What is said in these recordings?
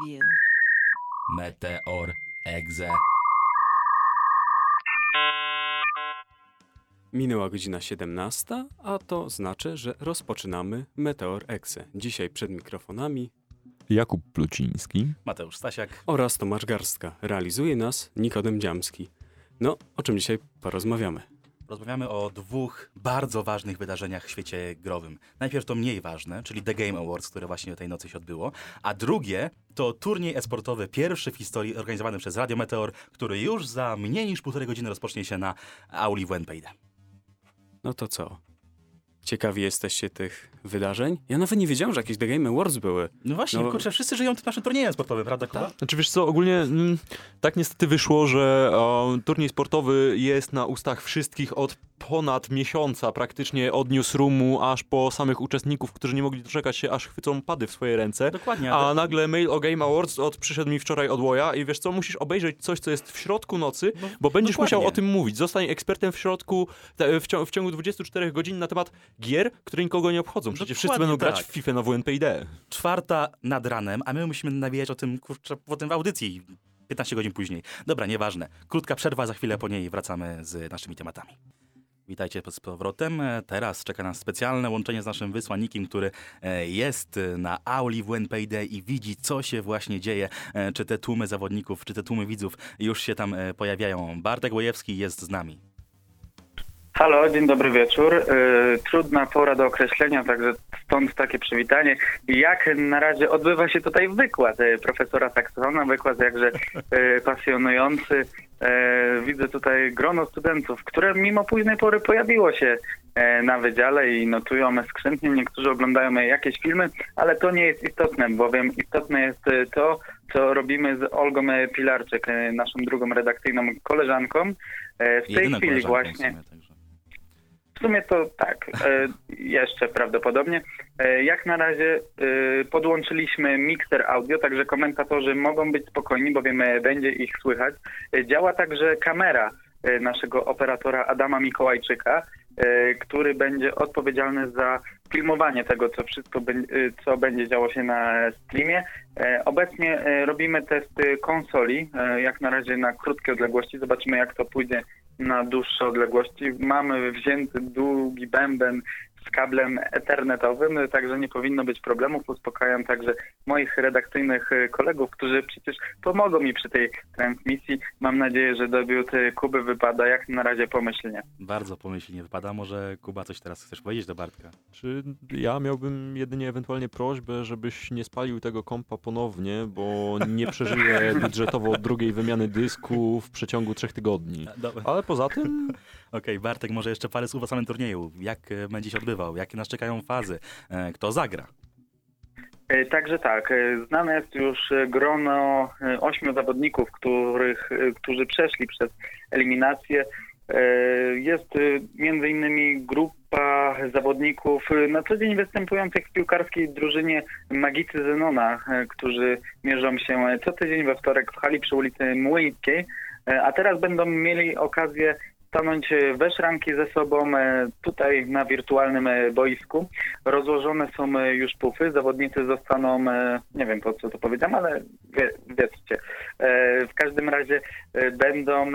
Preview. Meteor Exe. Minęła godzina 17, a to znaczy, że rozpoczynamy Meteor Exe. Dzisiaj przed mikrofonami Jakub Pluciński. Mateusz Stasiak. oraz Tomasz Garstka. Realizuje nas Nikodem Dziamski. No, o czym dzisiaj porozmawiamy? Rozmawiamy o dwóch bardzo ważnych wydarzeniach w świecie growym. Najpierw to mniej ważne, czyli The Game Awards, które właśnie tej nocy się odbyło, a drugie to turniej esportowy, pierwszy w historii organizowany przez Radio Meteor, który już za mniej niż półtorej godziny rozpocznie się na auli w. No to co? Ciekawi jesteście tych wydarzeń? Ja nawet nie wiedziałem, że jakieś The Game Awards były. No właśnie, No. kurczę, wszyscy żyją tym naszym turniejem sportowym, prawda Kuba? Znaczy wiesz co, ogólnie mm, tak niestety wyszło, że turniej sportowy jest na ustach wszystkich od ponad miesiąca, praktycznie od newsroomu aż po samych uczestników, którzy nie mogli doczekać się, aż chwycą pady w swoje ręce. Dokładnie. A nagle mail o Game Awards od, przyszedł mi wczoraj od Łoja i wiesz co, musisz obejrzeć coś, co jest w środku nocy, No, bo będziesz dokładnie. musiał o tym mówić. Zostań ekspertem w środku te- w, ciągu, w ciągu 24 godzin na temat gier, które nikogo nie obchodzą. Przecież wszyscy Dokładnie będą grać tak. w FIFA na WNPD. czwarta nad ranem, a my musimy nawijać o tym kurczę, potem w audycji 15 godzin później. Dobra, nieważne. Krótka przerwa, za chwilę po niej wracamy z naszymi tematami. Witajcie z powrotem. Teraz czeka nas specjalne łączenie z naszym wysłannikiem, który e, jest e, na auli w NPD i widzi, co się właśnie dzieje. E, Czy te tłumy zawodników, czy te tłumy widzów już się tam pojawiają. Bartek Łojewski jest z nami. Halo, dzień dobry wieczór. Yy, trudna pora do określenia, także stąd takie przywitanie. Jak na razie odbywa się tutaj wykład yy, profesora Saksona, wykład jakże yy, pasjonujący. Widzę tutaj grono studentów, które mimo późnej pory pojawiło się na wydziale i notują skrzętnie. Niektórzy oglądają jakieś filmy, ale to nie jest istotne, bowiem istotne jest to, co robimy z Olgą Pilarczyk, naszą drugą redakcyjną koleżanką. W tej Jedyną chwili właśnie. sumie, także. W sumie to tak, e, jeszcze prawdopodobnie. E, jak na razie e, podłączyliśmy mikser audio, także komentatorzy mogą być spokojni, bowiem będzie ich słychać. Działa także kamera naszego operatora Adama Mikołajczyka, który będzie odpowiedzialny za filmowanie tego, co wszystko co będzie działo się na streamie. Obecnie robimy testy konsoli, jak na razie na krótkie odległości. Zobaczymy, jak to pójdzie na dłuższe odległości. Mamy wzięty długi bęben z kablem ethernetowym, także nie powinno być problemów. Uspokajam także moich redakcyjnych e, kolegów, którzy przecież pomogą mi przy tej transmisji. Mam nadzieję, że debiut e, Kuby wypada jak na razie pomyślnie. Bardzo pomyślnie wypada. Może Kuba coś teraz chcesz powiedzieć do Bartka? Czy ja miałbym jedynie ewentualnie prośbę, żebyś nie spalił tego kompa ponownie, bo nie przeżyję budżetowo drugiej wymiany dysku w przeciągu trzech tygodni. Dobra. Ale poza tym, Okej, Bartek, może jeszcze parę słów o samym turnieju. Jak e, będzie się odbywał? Jakie nas czekają fazy? E, Kto zagra? E, Także tak, e, znane jest już grono ośmiu zawodników, których, którzy przeszli przez eliminację. Jest między innymi grupa zawodników na co dzień występujących w piłkarskiej drużynie Magicy Zenona, którzy mierzą się co tydzień we wtorek w hali przy ulicy Młyńskiej, a teraz będą mieli okazję stanąć we szranki ze sobą e, tutaj na wirtualnym e, boisku. Rozłożone są e, już pufy, zawodnicy zostaną, nie wiem po co to powiedziałem, ale wie, wiedzcie. W każdym razie będą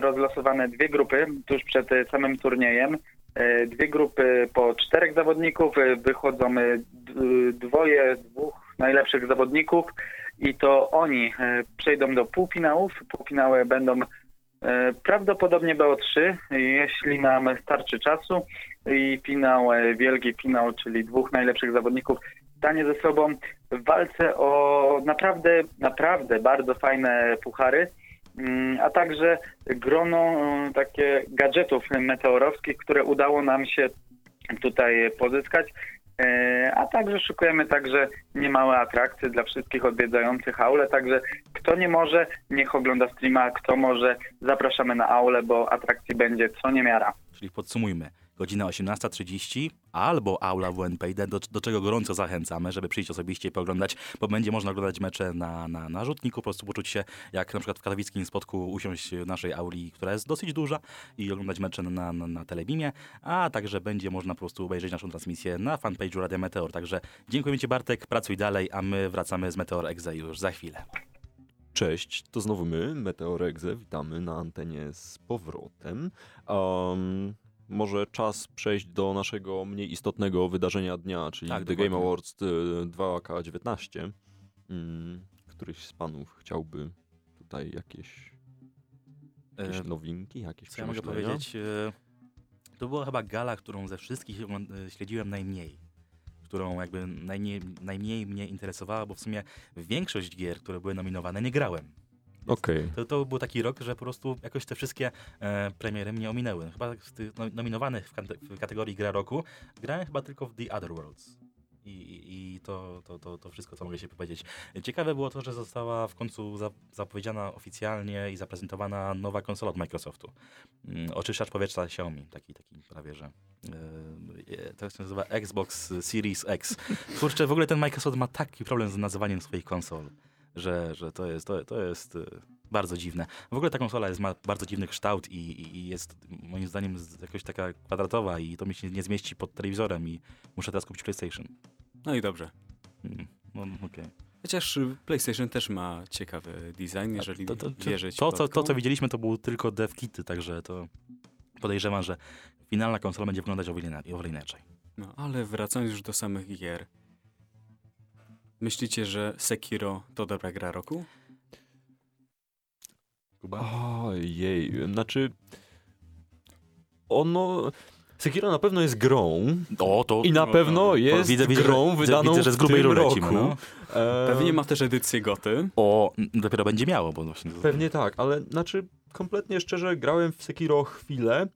rozlosowane dwie grupy tuż przed samym turniejem. Dwie grupy po czterech zawodników, wychodzą dwoje, dwóch najlepszych zawodników i to oni przejdą do półfinałów. Półfinały będą Prawdopodobnie BO3, jeśli nam starczy czasu i finał, e, wielki finał, czyli dwóch najlepszych zawodników stanie ze sobą w walce o naprawdę, naprawdę bardzo fajne puchary, mm, a także grono e, takie gadżetów meteorowskich, które udało nam się tutaj pozyskać. E, A także szykujemy także niemałe atrakcje dla wszystkich odwiedzających aulę, także kto nie może, niech ogląda streama, kto może, zapraszamy na aulę, bo atrakcji będzie co niemiara. Czyli podsumujmy. Godzina 18.30 albo aula WNP, do, do czego gorąco zachęcamy, żeby przyjść osobiście i pooglądać, bo będzie można oglądać mecze na, na, na rzutniku, po prostu poczuć się jak na przykład w katowickim spotku usiąść w naszej auli, która jest dosyć duża i oglądać mecze na, na, na telebimie, a także będzie można po prostu obejrzeć naszą transmisję na fanpage'u Radia Meteor. Także dziękuję Ci Bartek, pracuj dalej, a my wracamy z Meteor Exe już za chwilę. Cześć, to znowu my, Meteor Exe, witamy na antenie z powrotem. Um, może czas przejść do naszego mniej istotnego wydarzenia dnia, czyli Tak, The Game dokładnie. Awards y, 2K19. Mm, któryś z panów chciałby tutaj jakieś, jakieś E, nowinki, jakieś Co ja mogę powiedzieć? E, To była chyba gala, którą ze wszystkich e, śledziłem najmniej. Którą jakby najmniej, najmniej mnie interesowała, bo w sumie większość gier, które były nominowane, nie grałem. Okej. To, to był taki rok, że po prostu jakoś te wszystkie e, premiery mnie ominęły. Chyba z tych no, nominowanych w, w kategorii gra roku grałem chyba tylko w The Other Worlds. I, i to, to, to, to wszystko, co mogę się powiedzieć. Ciekawe było to, że została w końcu za, zapowiedziana oficjalnie i zaprezentowana nowa konsola od Microsoftu. Mm, Oczyszczacz powietrza Xiaomi, taki, taki prawie, że e, to się nazywa Xbox Series X. Kurczę, w ogóle ten Microsoft ma taki problem z nazywaniem swoich konsol, że, że to jest, to, to jest e, bardzo dziwne. W ogóle ta konsola jest, ma bardzo dziwny kształt i, i, i jest moim zdaniem jakoś taka kwadratowa i to mi się nie zmieści pod telewizorem i muszę teraz kupić PlayStation. No i dobrze. Mm, No, okej. Chociaż y, PlayStation też ma ciekawy design, jeżeli to, to, to, wierzyć to, to, to, co widzieliśmy, to był tylko dev kity, także to podejrzewam, że finalna konsola będzie wyglądać o wiele, ina- o wiele inaczej. No, ale wracając już do samych gier. Myślicie, że Sekiro to dobra gra roku? Ojej, znaczy... Ono... Sekiro na pewno jest grą O, to i na no, pewno jest widzę- widzę, grą wydaną widzę, że z grubej rury roku. lecimy, no. E, Pewnie ma też edycję goty. O, dopiero będzie miało, bo właśnie... Pewnie tak, ale znaczy kompletnie szczerze grałem w Sekiro chwilę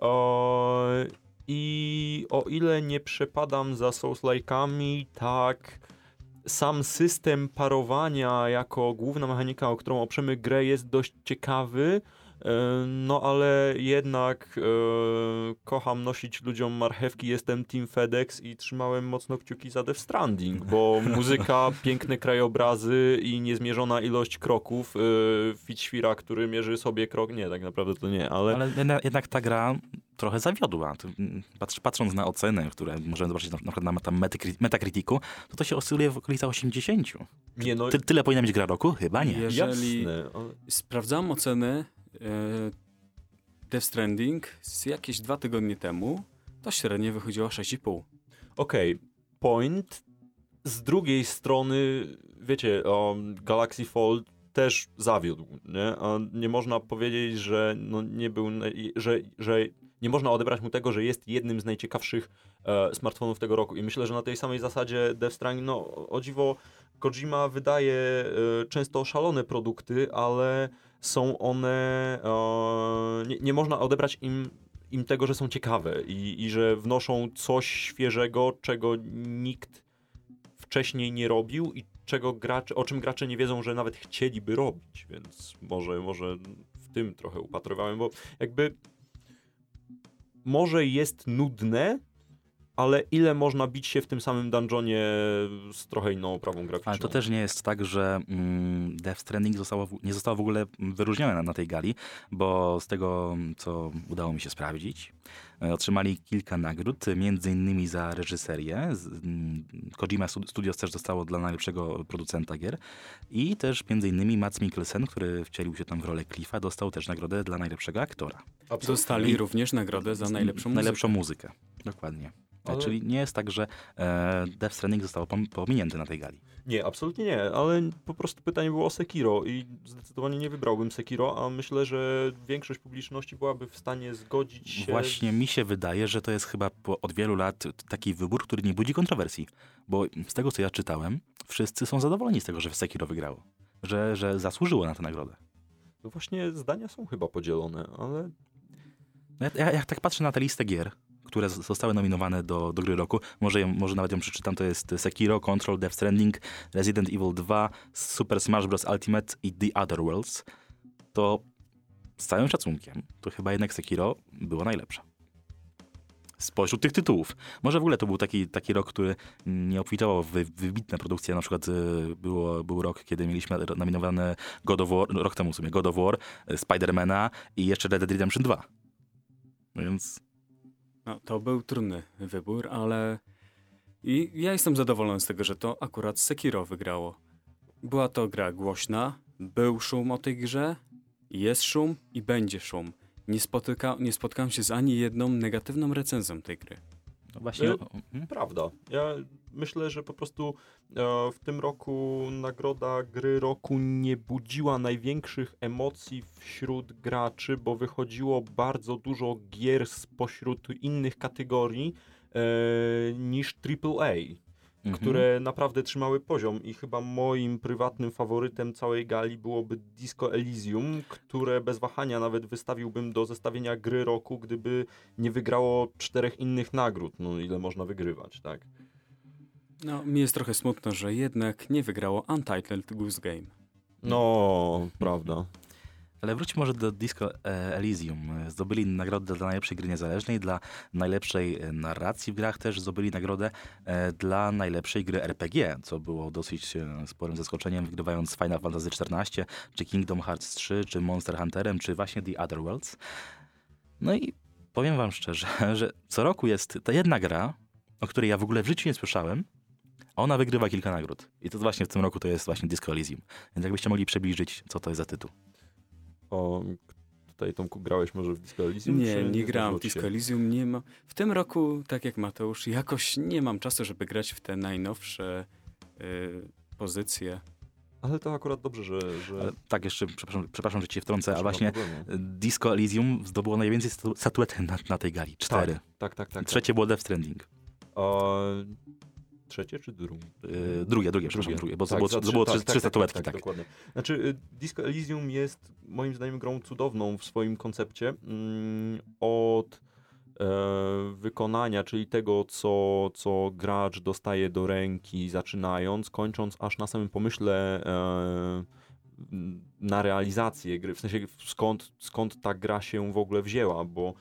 o, i o ile nie przepadam za Souls-like'ami, tak sam system parowania jako główna mechanika, o którą oprzemy grę jest dość ciekawy, no ale jednak e, kocham nosić ludziom marchewki, jestem Team FedEx i trzymałem mocno kciuki za Death Stranding, bo muzyka, piękne krajobrazy i niezmierzona ilość kroków, e, Fitzwira, który mierzy sobie krok, nie, tak naprawdę to nie, ale, Ale jedna- jednak ta gra trochę zawiodła. Mm, Patrz, patrząc na oceny, które możemy zobaczyć na, na przykład na Metacriticu, to to się oscyluje w okolicach 80. nie no, Ty, tyle powinna być gra roku? Chyba nie. Jeżeli jasne, ale... sprawdzałem oceny e, Death Stranding z jakieś dwa tygodnie temu, to średnio wychodziło 6,5. Okej, point. Z drugiej strony, wiecie, um, Galaxy Fold też zawiódł, nie? A nie można powiedzieć, że no nie był, że, że nie można odebrać mu tego, że jest jednym z najciekawszych e, smartfonów tego roku. I myślę, że na tej samej zasadzie Death Stranding, no o dziwo, Kojima wydaje e, często szalone produkty, ale są one, nie, nie można odebrać im im tego, że są ciekawe i, i że wnoszą coś świeżego, czego nikt wcześniej nie robił i czego gracze, o czym gracze nie wiedzą, że nawet chcieliby robić, więc może, może w tym trochę upatrywałem, bo jakby może jest nudne, ale ile można bić się w tym samym dungeonie z trochę inną oprawą graficzną. Ale to też nie jest tak, że mm, Death Stranding zostało, w- nie zostało w ogóle wyróżnione na, na tej gali, bo z tego, co udało mi się sprawdzić, e, otrzymali kilka nagród, między innymi za reżyserię. Mm, Kojima Stud- Studios też dostało dla najlepszego producenta gier i też między innymi Mats Mikkelsen, który wcielił się tam w rolę Cliffa, dostał też nagrodę dla najlepszego aktora. Dostali I- również nagrodę za najlepszą muzykę. Najlepszą muzykę, dokładnie. Ale- Czyli nie jest tak, że e, Death Stranding zostało pom- pominięte na tej gali. Nie, absolutnie nie, ale po prostu pytanie było o Sekiro i zdecydowanie nie wybrałbym Sekiro, a myślę, że większość publiczności byłaby w stanie zgodzić się... Właśnie mi się wydaje, że to jest chyba po, od wielu lat taki wybór, który nie budzi kontrowersji. Bo z tego, co ja czytałem, wszyscy są zadowoleni z tego, że Sekiro wygrało. Że, że zasłużyło na tę nagrodę. No właśnie zdania są chyba podzielone, ale No Ja, ja, jak tak patrzę na tę listę gier, które zostały nominowane do, do gry roku, może, ją, może nawet ją przeczytam, to jest Sekiro, Control, Death Stranding, Resident Evil 2, Super Smash Bros. Ultimate i The Other Worlds, to z całym szacunkiem, to chyba jednak Sekiro było najlepsze. spośród tych tytułów. Może w ogóle to był taki, taki rok, który nie obfitował w wy- wybitne produkcje. Na przykład y, było, był rok, kiedy mieliśmy nominowane God of War, rok temu w sumie, God of War, y, Spidermana i jeszcze Red Dead Redemption 2. Więc No, to był trudny wybór, ale i ja jestem zadowolony z tego, że to akurat Sekiro wygrało. Była to gra głośna, był szum o tej grze, jest szum i będzie szum. Nie, spotyka, nie spotkałem się z ani jedną negatywną recenzją tej gry. No właśnie... Y, mhm. Prawda. Ja myślę, że po prostu e, w tym roku nagroda gry roku nie budziła największych emocji wśród graczy, bo wychodziło bardzo dużo gier spośród innych kategorii e, niż AAA. Mhm. które naprawdę trzymały poziom i chyba moim prywatnym faworytem całej gali byłoby Disco Elysium, które bez wahania nawet wystawiłbym do zestawienia gry roku, gdyby nie wygrało czterech innych nagród. No ile można wygrywać, tak? No, mi jest trochę smutno, że jednak nie wygrało Untitled Goose Game. No, prawda. Ale wróćmy może do Disco e, Elysium. Zdobyli nagrodę dla najlepszej gry niezależnej, dla najlepszej e, narracji w grach też zdobyli nagrodę e, dla najlepszej gry RPG, co było dosyć sporym zaskoczeniem, wygrywając Final Fantasy XIV, czy Kingdom Hearts 3, czy Monster Hunterem, czy właśnie The Other Worlds. No i powiem wam szczerze, że co roku jest ta jedna gra, o której ja w ogóle w życiu nie słyszałem, a ona wygrywa kilka nagród. I to właśnie w tym roku to jest właśnie Disco Elysium. Więc jakbyście mogli przybliżyć, co to jest za tytuł. O, tutaj Tomku grałeś może w Disco Elysium? Nie, czy nie grałem w? Disco Elysium, nie ma. W tym roku, tak jak Mateusz, jakoś nie mam czasu, żeby grać w te najnowsze y, pozycje. Ale to akurat dobrze, że... że Ale tak, jeszcze, przepraszam, przepraszam, że cię wtrącę, a właśnie. Disco Elysium zdobyło najwięcej statu- statuetek na, na tej gali. Cztery. Tak, tak, tak. tak. Trzecie było Death Stranding. O, trzecie czy drugie? Drugie, drugie, przepraszam, drugie, bo Tak, było, za to było tak, trzy, tak, tak, statuetki, tak. Dokładnie. Znaczy, y, Disco Elysium jest moim zdaniem grą cudowną w swoim koncepcie. Mm, Od e, wykonania, czyli tego, co, co gracz dostaje do ręki, zaczynając, kończąc aż na samym pomyśle e, na realizację gry, w sensie skąd, skąd ta gra się w ogóle wzięła, bo e,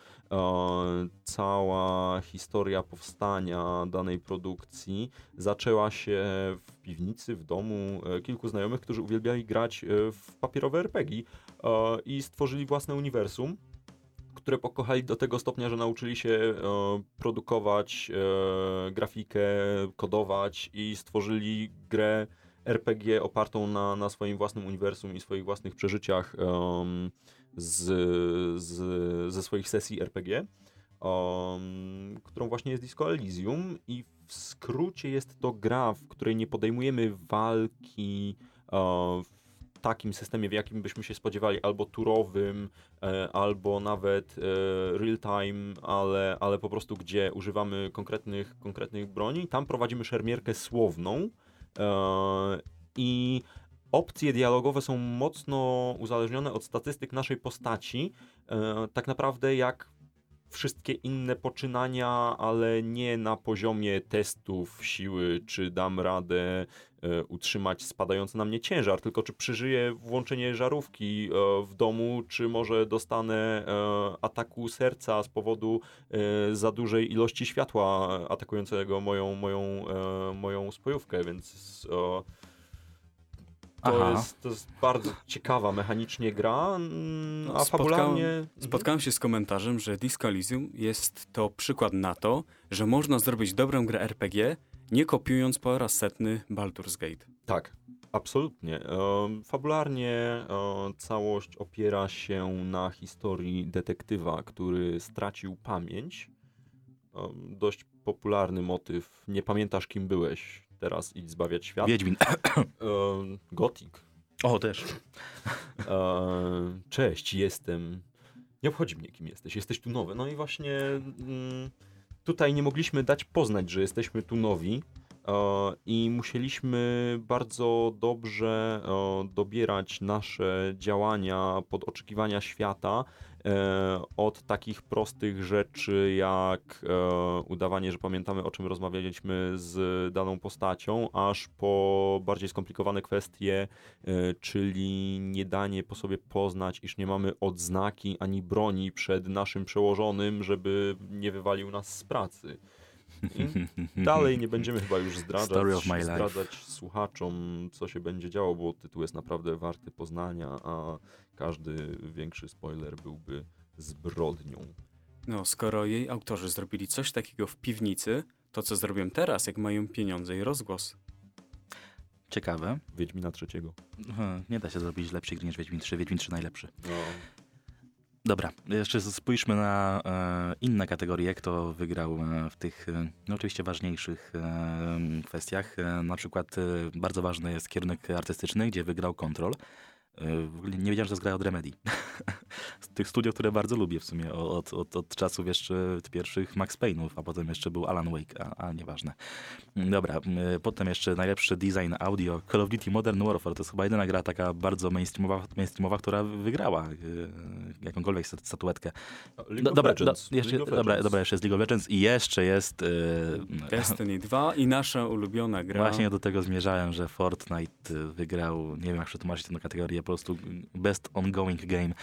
cała historia powstania danej produkcji zaczęła się w piwnicy, w domu e, kilku znajomych, którzy uwielbiali grać e, w papierowe RPG e, i stworzyli własne uniwersum, które pokochali do tego stopnia, że nauczyli się e, produkować e, grafikę, kodować i stworzyli grę RPG opartą na, na swoim własnym uniwersum i swoich własnych przeżyciach z, z, ze swoich sesji RPG, em, którą właśnie jest Disco Elysium i w skrócie jest to gra, w której nie podejmujemy walki e, w takim systemie, w jakim byśmy się spodziewali, albo turowym, e, albo nawet e, real time, ale, ale po prostu gdzie używamy konkretnych, konkretnych broni. Tam prowadzimy szermierkę słowną e, i opcje dialogowe są mocno uzależnione od statystyk naszej postaci. E, tak naprawdę jak wszystkie inne poczynania, ale nie na poziomie testów siły, czy dam radę e, utrzymać spadający na mnie ciężar, tylko czy przeżyję włączenie żarówki e, w domu, czy może dostanę ataku serca z powodu za dużej ilości światła atakującego moją, moją, moją spojówkę, więc to jest, to jest bardzo ciekawa mechanicznie gra, mm, No, a spotkałem- fabularnie... Spotkałem się z komentarzem, że Disco Elysium jest to przykład na to, że można zrobić dobrą grę RPG, nie kopiując po raz setny Baldur's Gate. Tak, absolutnie. Fabularnie e, całość opiera się na historii detektywa, który stracił pamięć. Dość popularny motyw. Nie pamiętasz, kim byłeś. Teraz idź zbawiać świat. Wiedźmin. Gothic. O, też. E, Cześć, jestem. Nie obchodzi mnie, kim jesteś. Jesteś tu nowy. No i właśnie mm, tutaj nie mogliśmy dać poznać, że jesteśmy tu nowi. E, I musieliśmy bardzo dobrze e, dobierać nasze działania pod oczekiwania świata E, od takich prostych rzeczy jak udawanie, że pamiętamy o czym rozmawialiśmy z daną postacią, aż po bardziej skomplikowane kwestie, czyli nie danie po sobie poznać, iż nie mamy odznaki ani broni przed naszym przełożonym, żeby nie wywalił nas z pracy. I dalej nie będziemy chyba już zdradzać, Story of my life. zdradzać słuchaczom, co się będzie działo, bo tytuł jest naprawdę warty poznania, a każdy większy spoiler byłby zbrodnią. No, skoro jej autorzy zrobili coś takiego w piwnicy, to co zrobią teraz, jak mają pieniądze i rozgłos? Ciekawe. Wiedźmina trzeciego. Hmm, Nie da się zrobić lepszej gry niż Wiedźmin 3. Wiedźmin 3 najlepszy. No. Dobra, jeszcze spójrzmy na e, inne kategorie, kto wygrał e, w tych e, no oczywiście ważniejszych e, kwestiach. E, na przykład e, bardzo ważny jest kierunek artystyczny, gdzie wygrał Control. E, w ogóle nie wiedziałem, że to jest gra od Remedy. Z tych studiów, które bardzo lubię w sumie od, od, od czasów jeszcze pierwszych Max Payne'ów, a potem jeszcze był Alan Wake, a, a nieważne. Dobra, e, potem jeszcze najlepszy design audio Call of Duty Modern Warfare. To jest chyba jedyna gra taka bardzo mainstreamowa, mainstreamowa która wygrała e, jakąkolwiek sta- statuetkę. Do, dobra, do, jeszcze, dobra, dobra, jeszcze jest League of Legends i jeszcze jest... e, Destiny 2 i nasza ulubiona gra. Właśnie do tego zmierzałem, że Fortnite y, wygrał, nie wiem jak przetłumaczyć tę kategorię, po prostu Best Ongoing Game.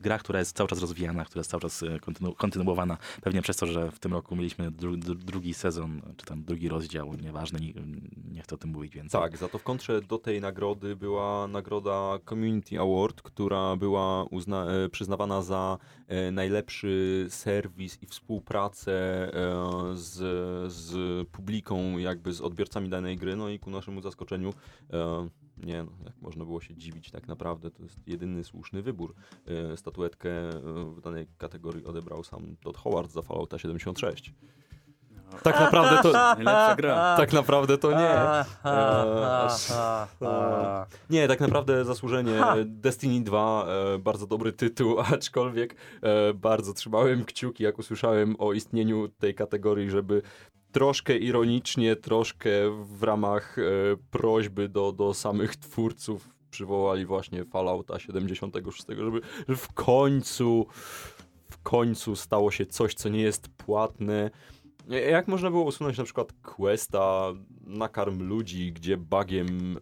Gra, która jest cały czas rozwijana, która jest cały czas y, kontynu kontynuowana. Pewnie przez to, że w tym roku mieliśmy dru dru drugi sezon, czy tam drugi rozdział, nieważne, nie, nie chcę o tym mówić więcej. Tak, za to w kontrze do tej nagrody była nagroda Community Award, która była e, przyznawana za e, najlepszy serwis i współpracę e, z, z publiką, jakby z odbiorcami danej gry. No i ku naszemu zaskoczeniu, e, nie no, jak można było się dziwić tak naprawdę, to jest jedyny słuszny wybór. E, statuetkę e, w danej kategorii odebrał sam Todd Howard za Fallouta 76. No, Tak naprawdę to... Tak naprawdę to nie. Eee, nie, tak naprawdę zasłużenie Destiny 2, e, bardzo dobry tytuł, aczkolwiek e, bardzo trzymałem kciuki, jak usłyszałem o istnieniu tej kategorii, żeby troszkę ironicznie, troszkę w ramach e, prośby do, do samych twórców przywołali właśnie Fallouta 76, żeby, w końcu w końcu stało się coś, co nie jest płatne. Jak można było usunąć na przykład questa nakarm ludzi, gdzie bugiem e,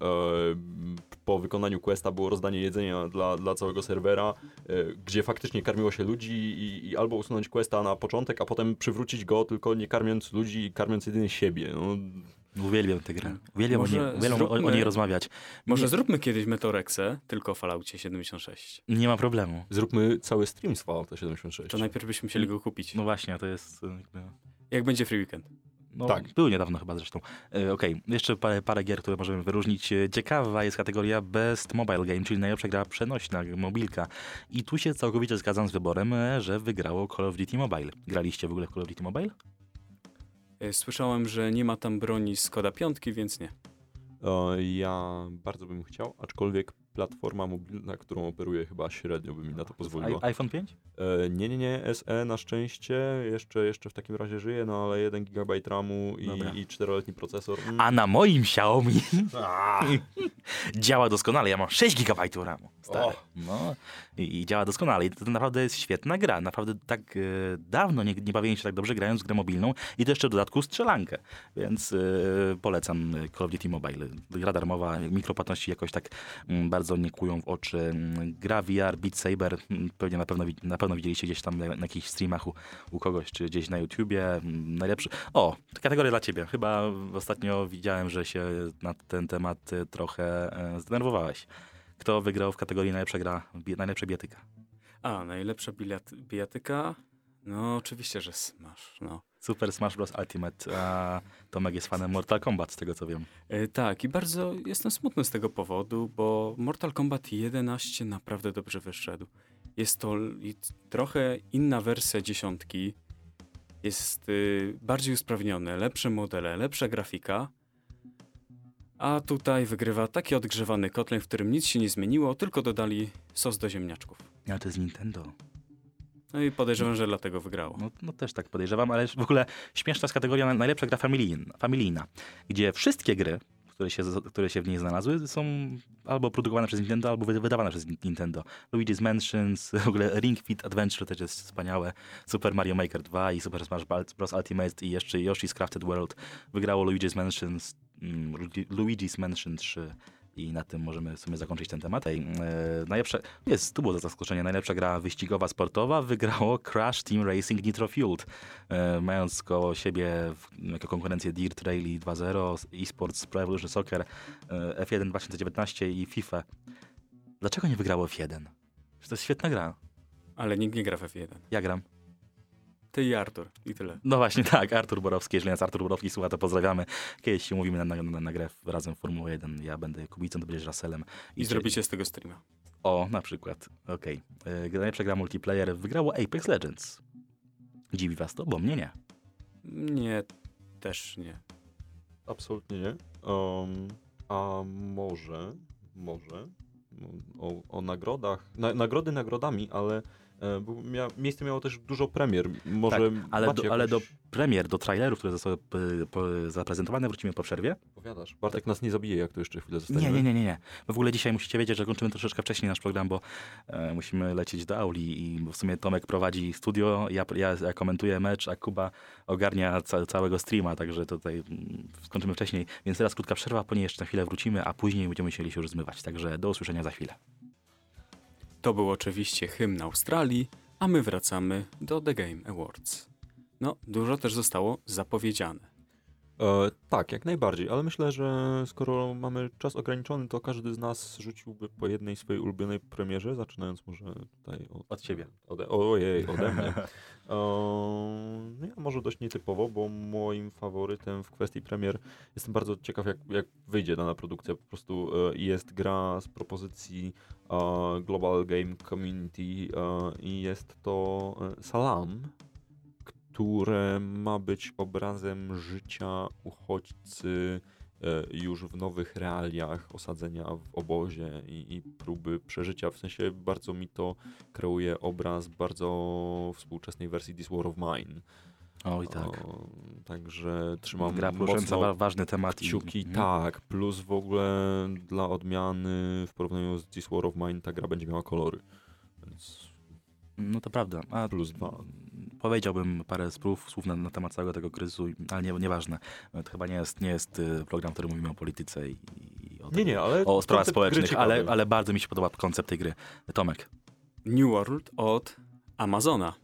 po wykonaniu questa było rozdanie jedzenia dla, dla całego serwera, e, gdzie faktycznie karmiło się ludzi i, i albo usunąć questa na początek, a potem przywrócić go, tylko nie karmiąc ludzi, karmiąc jedynie siebie. No, Uwielbiam tę grę. Uwielbiam o, niej, uwielbiam o, o zróbmy- niej rozmawiać. Może nie, zróbmy kiedyś Metorexę, tylko w Falloutie 76. nie ma problemu. zróbmy cały stream z Fallouta 76. To najpierw byśmy musieli go kupić. No właśnie, to jest... e, jakby- Jak będzie free weekend. No, Tak. Był niedawno chyba zresztą. E, Okej, jeszcze parę, parę gier, które możemy wyróżnić. E, Ciekawa jest kategoria Best Mobile Game, czyli najlepsza gra przenośna, mobilka. I tu się całkowicie zgadzam z wyborem, e, że wygrało Call of Duty Mobile. Graliście w ogóle w Call of Duty Mobile? Słyszałem, że nie ma tam broni z koda piątki, więc nie. Ja bardzo bym chciał, aczkolwiek platforma mobilna, którą operuję chyba średnio by mi na to pozwoliła. I, iPhone 5? E, nie, nie, nie, SE na szczęście jeszcze, jeszcze w takim razie żyje, no ale 1 GB RAMu i, i 4-letni procesor. Mm. A na moim Xiaomi działa doskonale. Ja mam 6 GB RAMu. Stary. No. I, I działa doskonale. I to naprawdę jest świetna gra. Naprawdę tak e, dawno nie, nie bawiłem się tak dobrze grając w grę mobilną i to jeszcze w dodatku strzelankę. Więc e, polecam Call of Duty Mobile. Gra darmowa, mikropłatności jakoś tak mm, bardzo nie kłują w oczy. Mm, Gra VR, Beat Saber, mm, pewnie na pewno, na pewno widzieliście gdzieś tam na, na jakichś streamach u, u kogoś, czy gdzieś na YouTubie. Najlepszy. O, kategoria dla ciebie. Chyba ostatnio widziałem, że się na ten temat e, trochę e, zdenerwowałeś. Kto wygrał w kategorii najlepsza gra, bi- najlepsza bijatyka? A, najlepsza bijatyka? No, oczywiście, że Smash, no. Super Smash Bros. Ultimate. A Tomek jest fanem Mortal Kombat, z tego co wiem. E, tak, i bardzo jestem smutny z tego powodu, bo Mortal Kombat 11 naprawdę dobrze wyszedł. Jest to trochę inna wersja dziesiątki. Jest y, bardziej usprawnione, lepsze modele, lepsza grafika. A tutaj wygrywa taki odgrzewany kotlin, w którym nic się nie zmieniło, tylko dodali sos do ziemniaczków. Ale to jest Nintendo. No i podejrzewam, że dlatego wygrało. No, no też tak podejrzewam, ale w ogóle śmieszna jest kategoria na- najlepsza gra familijna, familijna gdzie wszystkie gry, które się, które się w niej znalazły, są albo produkowane przez Nintendo, albo wy- wydawane przez Nintendo. Luigi's Mansions, w ogóle Ring Fit Adventure też jest wspaniałe, Super Mario Maker 2 i Super Smash Bros. Ultimate i jeszcze Yoshi's Crafted World. Wygrało Luigi's Mansions, Luigi's Mansion 3 i na tym możemy w sumie zakończyć ten temat. Ej, e, najlepsza, jest, tu było zaskoczenie, najlepsza gra wyścigowa, sportowa wygrało Crash Team Racing Nitro Fueled, e, mając koło siebie w, jako konkurencję Dirt Rally 2.0, eSports Pro Evolution Soccer, e, F1 2019 i FIFA. Dlaczego nie wygrało F1? Że to jest świetna gra. Ale nikt nie gra w F1. Ja gram. Ty i Artur. I tyle. No właśnie, tak, Artur Borowski, jeżeli nas Artur Borowski słucha, to pozdrawiamy. Kiedyś się mówimy na, na, na, grę razem w Formułę 1. Ja będę Kubicą, ty będziesz Russellem. I cię- zrobicie z tego streama. O, na przykład. Okej. Okay. Najlepsza gra multiplayer wygrało Apex Legends. Dziwi was to? Bo mnie nie. Nie, też nie. Absolutnie nie. Um, a może, może o, o nagrodach, na, nagrody nagrodami, ale e, był, mia, miejsce miało też dużo premier. Może Tak, ale do, ale do premier, do trailerów, które zostały po- zaprezentowane, wrócimy po przerwie. Powiadasz. Bartek nas nie zabije, jak to jeszcze chwilę Nie, zostaniemy. nie, nie, nie, nie. Bo w ogóle dzisiaj musicie wiedzieć, że kończymy troszeczkę wcześniej nasz program, bo e, musimy lecieć do auli i w sumie Tomek prowadzi studio, ja, ja, ja komentuję mecz, a Kuba ogarnia ca, całego streama, także tutaj mm, skończymy wcześniej. Więc teraz krótka przerwa, po niej jeszcze na chwilę wrócimy, a później będziemy musieli się już zmywać. Także do usłyszenia za chwilę. To był oczywiście hymn Australii, a my wracamy do The Game Awards. No, dużo też zostało zapowiedziane. E, tak, jak najbardziej, ale myślę, że skoro mamy czas ograniczony, to każdy z nas rzuciłby po jednej swojej ulubionej premierze, zaczynając może tutaj od, Od ciebie. Ode, ojej, ode mnie. E, no ja może dość nietypowo, bo moim faworytem w kwestii premier jestem bardzo ciekaw, jak, jak wyjdzie dana produkcja. Po prostu e, jest gra z propozycji e, Global Game Community e, i jest to e, Salam, które ma być obrazem życia uchodźcy e, już w nowych realiach osadzenia w obozie i, i próby przeżycia. W sensie bardzo mi to kreuje obraz bardzo współczesnej wersji This War of Mine. Oj tak. O, także trzymam Gra mocno wa- ważny temat. i- kciuki. Mhm. Tak, plus w ogóle dla odmiany w porównaniu z This War of Mine ta gra będzie miała kolory. Więc No to prawda. A plus dwa. Powiedziałbym parę słów, słów na, na temat całego tego kryzysu, ale nie, nieważne. To chyba nie jest, nie jest y, program, w którym mówimy o polityce i, i o, Nie, nie, ale o sprawach społecznych, ale, ale bardzo mi się podoba koncept tej gry. Tomek. New World od Amazona.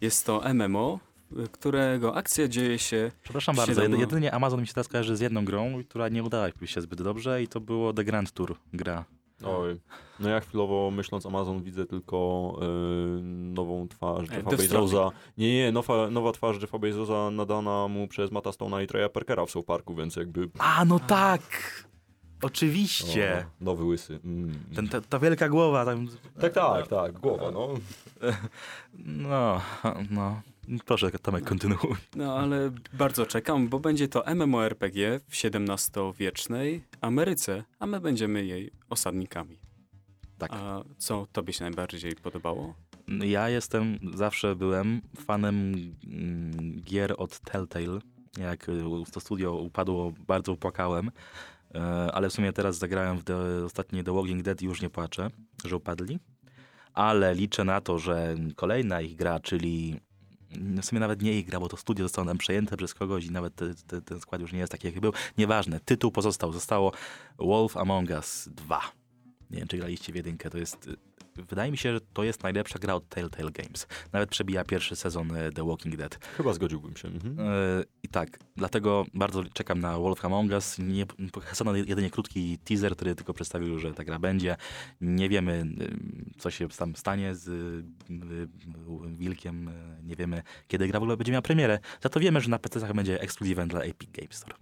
Jest to MMO, y, którego akcja dzieje się Przepraszam bardzo, jedynie Amazon mi się teraz kojarzy z jedną grą, która nie udała się zbyt dobrze i to było The Grand Tour gra. Oj. No ja chwilowo myśląc Amazon widzę tylko y, nową twarz E, Jeffa Bezosa. Nie, nie, nowa, nowa twarz Jeffa Bezosa nadana mu przez Matta Stone'a i Treya Parkera w South Parku, więc jakby... A, no tak! Oczywiście! O, nowy łysy. Mm. Ten, ta, ta wielka głowa tam... Tak, tak, tak, głowa, no. No, no. Proszę, Tomek, kontynuuj. No ale bardzo czekam, bo będzie to MMORPG w XVII-wiecznej Ameryce, a my będziemy jej osadnikami. Tak. A co tobie się najbardziej podobało? Ja jestem, zawsze byłem fanem mm, gier od Telltale. Jak y, to studio upadło, bardzo upłakałem. E, Ale w sumie teraz zagrałem w the, ostatnie The Walking Dead i już nie płaczę, że upadli. Ale liczę na to, że kolejna ich gra, czyli w sumie nawet nie ich gra, bo to studio zostało nam przejęte przez kogoś i nawet te, te, ten skład już nie jest taki, jaki był. Nieważne, tytuł pozostał. Zostało Wolf Among Us 2. Nie wiem, czy graliście w jedynkę. To jest Wydaje mi się, że to jest najlepsza gra od Telltale Games. Nawet przebija pierwszy sezon e, The Walking Dead. Chyba zgodziłbym się. Mhm. E, I tak, dlatego bardzo czekam na Wolf Among Us. Nie, pokazano jedynie krótki teaser, który tylko przedstawił, że ta gra będzie. Nie wiemy, y, co się tam stanie z Wilkiem. Nie wiemy, kiedy gra w ogóle będzie miała premierę. Za to wiemy, że na PC będzie ekskluzywem dla Epic Games Store.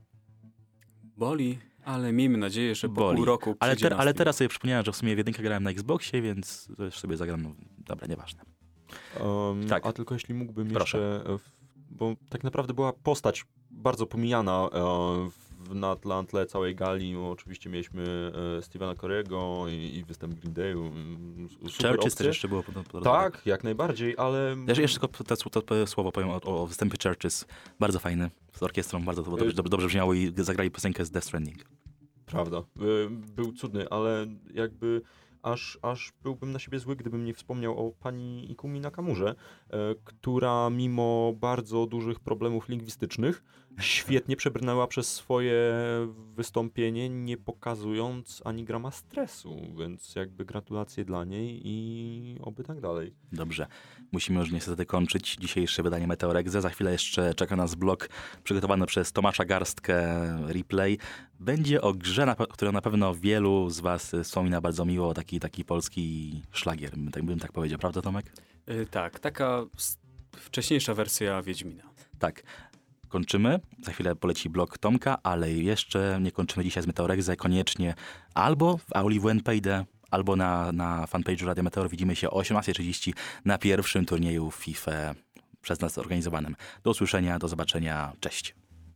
Boli, ale miejmy nadzieję, że po pół roku Ale, te, ale teraz sobie przypomniałem, że w sumie w jedynkę grałem na Xboxie, więc też sobie zagram. No, dobra, nieważne. Um, Tak. A tylko jeśli mógłbym Proszę. jeszcze, e, bo tak naprawdę była postać bardzo pomijana e, w, na, tle, całej gali. Oczywiście mieliśmy e, Stevena Corego i, i występ Green Day'u. mm, Churches też jeszcze było pod, pod, Tak, jak najbardziej, ale... Też jeszcze tylko to, to, słowo powiem o, o występie Churches. Bardzo fajny, z orkiestrą, bardzo to dobrze, dobrze, dobrze brzmiało i zagrali piosenkę z Death Stranding. prawda. Y, Był cudny, ale jakby aż, aż byłbym na siebie zły, gdybym nie wspomniał o pani Ikumi Nakamurze, e, która mimo bardzo dużych problemów lingwistycznych świetnie przebrnęła przez swoje wystąpienie, nie pokazując ani grama stresu, więc jakby gratulacje dla niej i oby tak dalej. Dobrze. Musimy już niestety kończyć dzisiejsze wydanie Meteoregze. Za chwilę jeszcze czeka nas blog przygotowany przez Tomasza Garstkę Replay. Będzie o grze, na, którą na pewno wielu z was wspomina bardzo miło. Taki, taki polski szlagier, tak, bym tak powiedział. Prawda, Tomek? Y, tak, taka wcześniejsza wersja Wiedźmina. Tak. Kończymy. Za chwilę poleci blog Tomka, ale jeszcze nie kończymy dzisiaj z Meteoregze. Koniecznie albo w auli WNPD, albo na, na fanpage'u Radia Meteor. Widzimy się o 18.30 na pierwszym turnieju FIFA przez nas organizowanym. Do usłyszenia, do zobaczenia. Cześć.